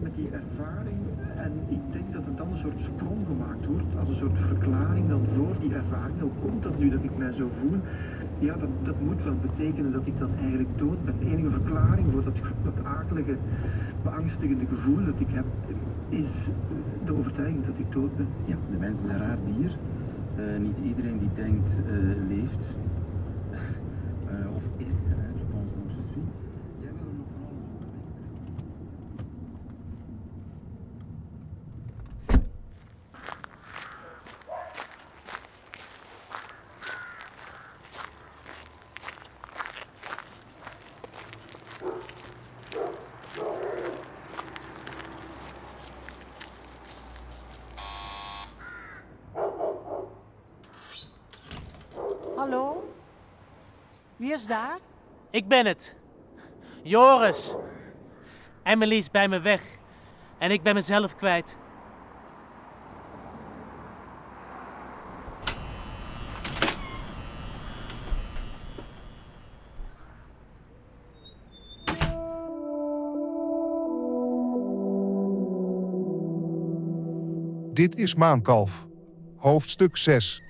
met die ervaring. En ik denk dat er dan een soort sprong gemaakt wordt, als een soort verklaring dan voor die ervaring. Hoe komt dat nu dat ik mij zo voel? Ja, dat, dat moet wel betekenen dat ik dan eigenlijk dood ben. De enige verklaring voor dat, dat akelige, beangstigende gevoel dat ik heb, is de overtuiging dat ik dood ben. Ja, de mens is een raar dier. Uh, niet iedereen die denkt uh, leeft. Uh, of is. Je pense donc je suis. Jij wil er nog van alles over weten. Hallo? Wie is daar? Ik ben het. Joris. Emily is bij me weg. En ik ben mezelf kwijt. Dit is Maankalf. Hoofdstuk 6.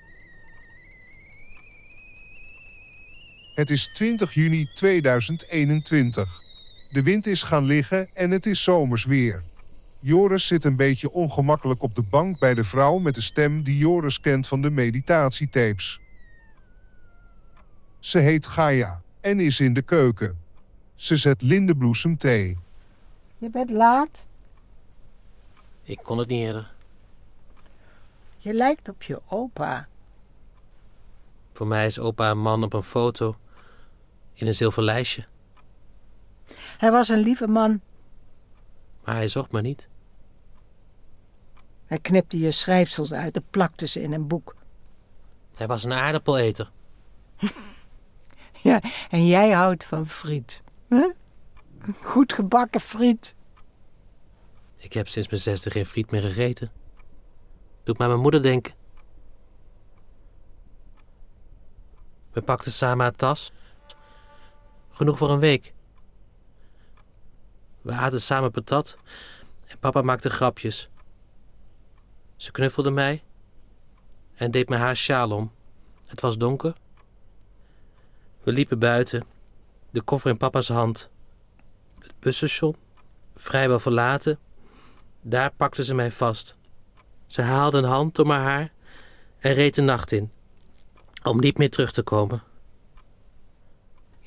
Het is 20 juni 2021. De wind is gaan liggen en het is zomers weer. Joris zit een beetje ongemakkelijk op de bank bij de vrouw met de stem die Joris kent van de meditatietapes. Ze heet Gaia en is in de keuken. Ze zet lindenbloesem thee. Je bent laat. Ik kon het niet eerder. Je lijkt op je opa. Voor mij is opa een man op een foto in een zilver lijstje. Hij was een lieve man. Maar hij zocht me niet. Hij knipte je schrijfsels uit en plakte ze in een boek. Hij was een aardappeleter. Ja, en jij houdt van friet. Huh? Goed gebakken friet. Ik heb sinds mijn zesde geen friet meer gegeten. Doet mij mijn moeder denken. We pakten samen haar tas. Genoeg voor een week. We aten samen patat en papa maakte grapjes. Ze knuffelde mij en deed me haar sjaal om. Het was donker. We liepen buiten, de koffer in papa's hand. Het busstation, vrijwel verlaten. Daar pakte ze mij vast. Ze haalde een hand door mijn haar en reed de nacht in, om niet meer terug te komen.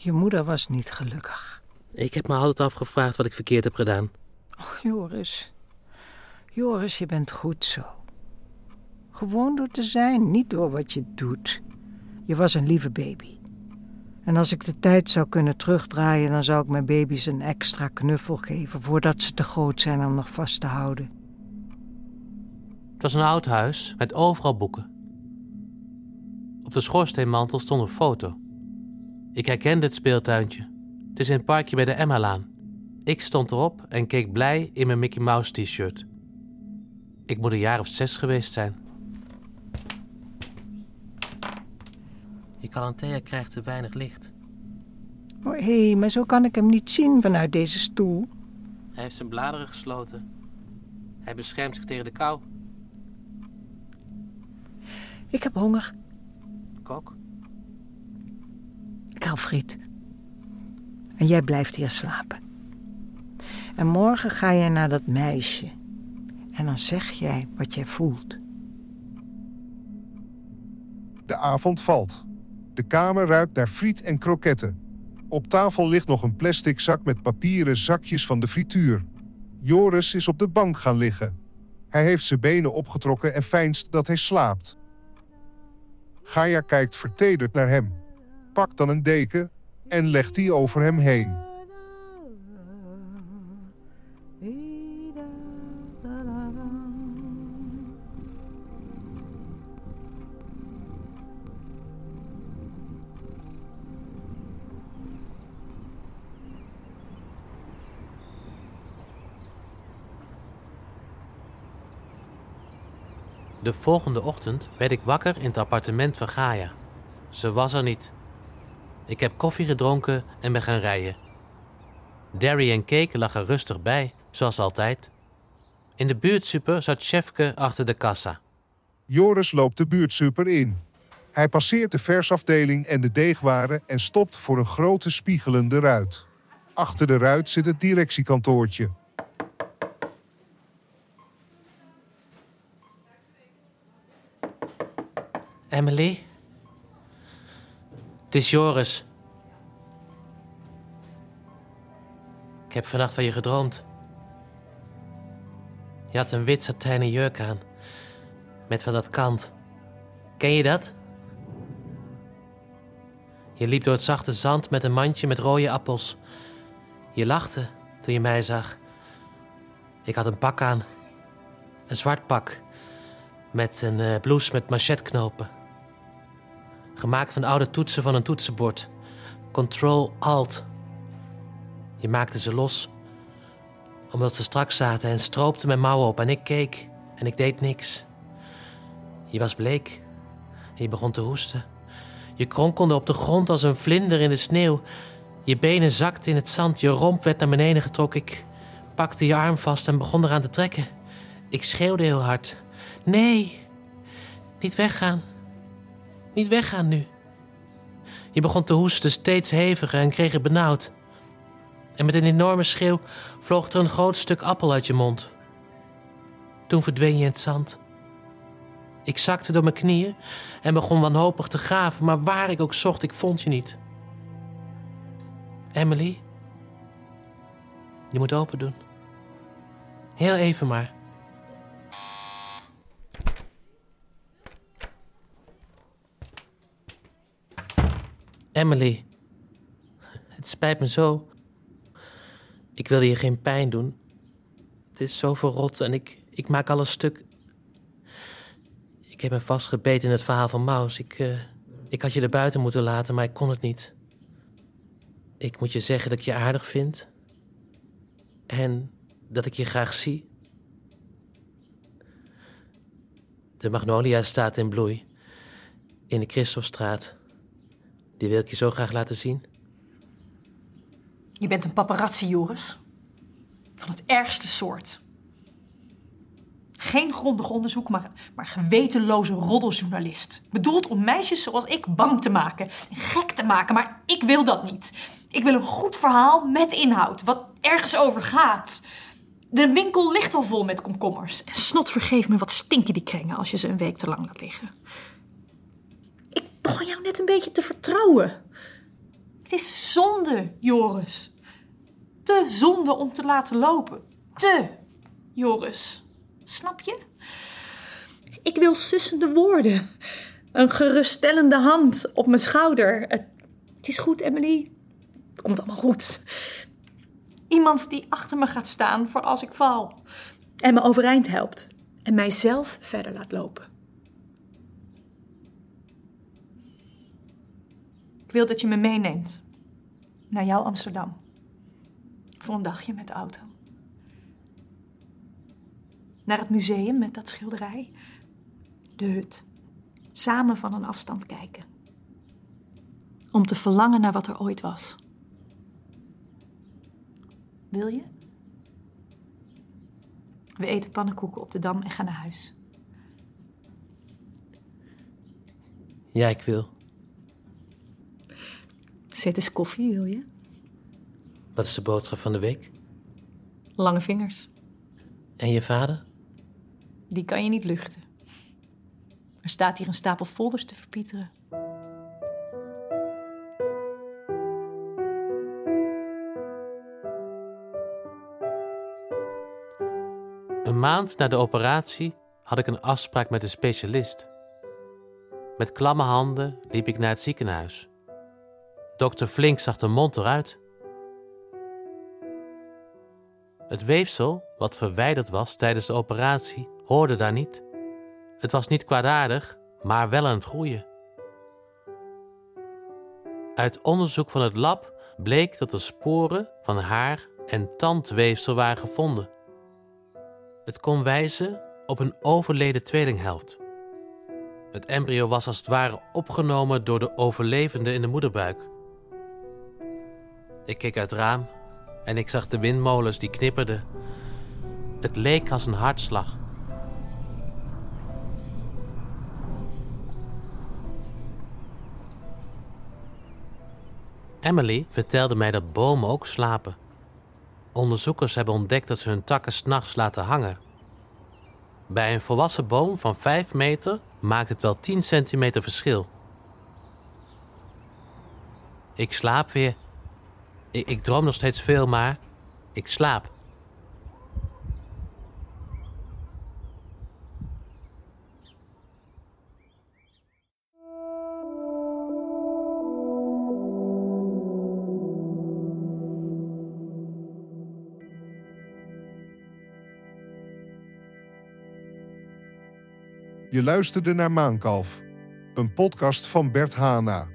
Je moeder was niet gelukkig. Ik heb me altijd afgevraagd wat ik verkeerd heb gedaan. Och, Joris. Joris, je bent goed zo. Gewoon door te zijn, niet door wat je doet. Je was een lieve baby. En als ik de tijd zou kunnen terugdraaien, dan zou ik mijn baby's een extra knuffel geven voordat ze te groot zijn om nog vast te houden. Het was een oud huis met overal boeken. Op de schoorsteenmantel stond een foto. Ik herkende het speeltuintje. Het is in het parkje bij de Emmalaan. Ik stond erop en keek blij in mijn Mickey Mouse t-shirt. Ik moet een jaar of zes geweest zijn. Je Calanthea krijgt te weinig licht. Oh, hé, hey, maar zo kan ik hem niet zien vanuit deze stoel. Hij heeft zijn bladeren gesloten. Hij beschermt zich tegen de kou. Ik heb honger. Kok. Ik friet. En jij blijft hier slapen. En morgen ga je naar dat meisje. En dan zeg jij wat jij voelt. De avond valt. De kamer ruikt naar friet en kroketten. Op tafel ligt nog een plastic zak met papieren zakjes van de frituur. Joris is op de bank gaan liggen. Hij heeft zijn benen opgetrokken en fijnst dat hij slaapt. Gaia kijkt vertederd naar hem. Pakt dan een deken en legt die over hem heen. De volgende ochtend werd ik wakker in het appartement van Gaia. Ze was er niet. Ik heb koffie gedronken en ben gaan rijden. Derry en Cake lag er rustig bij. zoals altijd. In de buurtsuper zat Chefke achter de kassa. Joris loopt de buurtsuper in. Hij passeert de versafdeling en de deegwaren en stopt voor een grote spiegelende ruit. Achter de ruit zit het directiekantoortje. Emily? Het is Joris. Ik heb vannacht van je gedroomd. Je had een wit satijnen jurk aan. Met van dat kant. Ken je dat? Je liep door het zachte zand met een mandje met rode appels. Je lachte toen je mij zag. Ik had een pak aan. Een zwart pak. Met een eh, blouse met machetknopen. Gemaakt van oude toetsen van een toetsenbord. Control-Alt. Je maakte ze los. Omdat ze strak zaten en stroopte mijn mouwen op. En ik keek en ik deed niks. Je was bleek. En je begon te hoesten. Je kronkelde op de grond als een vlinder in de sneeuw. Je benen zakten in het zand. Je romp werd naar beneden getrokken. Ik pakte je arm vast en begon eraan te trekken. Ik schreeuwde heel hard. Nee, niet weggaan. Niet weggaan nu. Je begon te hoesten, steeds heviger en kreeg het benauwd. En met een enorme schreeuw vloog er een groot stuk appel uit je mond. Toen verdween je in het zand. Ik zakte door mijn knieën en begon wanhopig te graven, maar waar ik ook zocht, ik vond je niet. Emily, je moet open doen. Heel even maar. Emily, het spijt me zo. Ik wilde je geen pijn doen. Het is zo verrot en ik, ik maak alles stuk. Ik heb me vastgebeten in het verhaal van Maus. Ik, eh, ik had je er buiten moeten laten, maar ik kon het niet. Ik moet je zeggen dat ik je aardig vind. En dat ik je graag zie. De magnolia staat in bloei. In de Christopstraat. Die wil ik je zo graag laten zien. Je bent een paparazzi, Joris. Van het ergste soort. Geen grondig onderzoek, maar, maar gewetenloze roddeljournalist. Bedoeld om meisjes zoals ik bang te maken en gek te maken, maar ik wil dat niet. Ik wil een goed verhaal met inhoud, wat ergens over gaat. De winkel ligt al vol met komkommers. En snot vergeef me wat stinken die kringen als je ze een week te lang laat liggen. Ik begon jou net een beetje te vertrouwen. Het is zonde, Joris. Te zonde om te laten lopen. Te, Joris. Snap je? Ik wil sussende woorden. Een geruststellende hand op mijn schouder. Het, het is goed, Emily. Het komt allemaal goed. Iemand die achter me gaat staan voor als ik val. En me overeind helpt. En mijzelf verder laat lopen. Wil dat je me meeneemt. Naar jouw Amsterdam. Voor een dagje met de auto. Naar het museum met dat schilderij. De hut. Samen van een afstand kijken. Om te verlangen naar wat er ooit was. Wil je? We eten pannenkoeken op de dam en gaan naar huis. Ja, ik wil. Zet eens koffie, wil je? Wat is de boodschap van de week? Lange vingers. En je vader? Die kan je niet luchten. Er staat hier een stapel folders te verpieteren. Een maand na de operatie had ik een afspraak met een specialist. Met klamme handen liep ik naar het ziekenhuis. Dokter Flink zag de mond eruit. Het weefsel, wat verwijderd was tijdens de operatie, hoorde daar niet. Het was niet kwaadaardig, maar wel aan het groeien. Uit onderzoek van het lab bleek dat er sporen van haar en tandweefsel waren gevonden. Het kon wijzen op een overleden tweelinghelft. Het embryo was als het ware opgenomen door de overlevende in de moederbuik. Ik keek uit het raam en ik zag de windmolens die knipperden Het leek als een hartslag. Emily vertelde mij dat bomen ook slapen. Onderzoekers hebben ontdekt dat ze hun takken s'nachts laten hangen. Bij een volwassen boom van 5 meter maakt het wel 10 centimeter verschil. Ik slaap weer. Ik, ik droom nog steeds veel, maar ik slaap. Je luisterde naar Maankalf, een podcast van Bert Hana.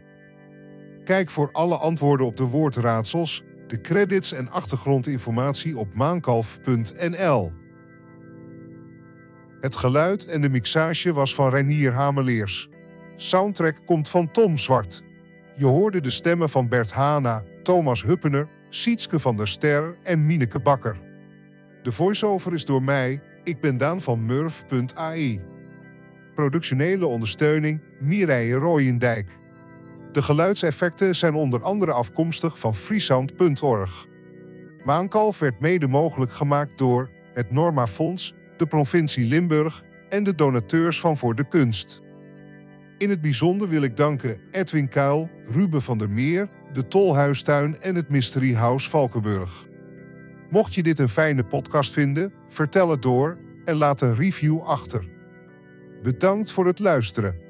Kijk voor alle antwoorden op de woordraadsels, de credits en achtergrondinformatie op maankalf.nl. Het geluid en de mixage was van Reinier Hameleers. Soundtrack komt van Tom Zwart. Je hoorde de stemmen van Bert Hana, Thomas Huppener, Sietske van der Ster en Mineke Bakker. De voice-over is door mij, ik ben Daan van Murf.ai. Productionele ondersteuning Mireille Rooyendijk. De geluidseffecten zijn onder andere afkomstig van freesound.org. Maankalf werd mede mogelijk gemaakt door het Norma Fonds, de provincie Limburg en de donateurs van Voor de Kunst. In het bijzonder wil ik danken Edwin Kuil, Ruben van der Meer, de Tolhuistuin en het Mystery House Valkenburg. Mocht je dit een fijne podcast vinden, vertel het door en laat een review achter. Bedankt voor het luisteren.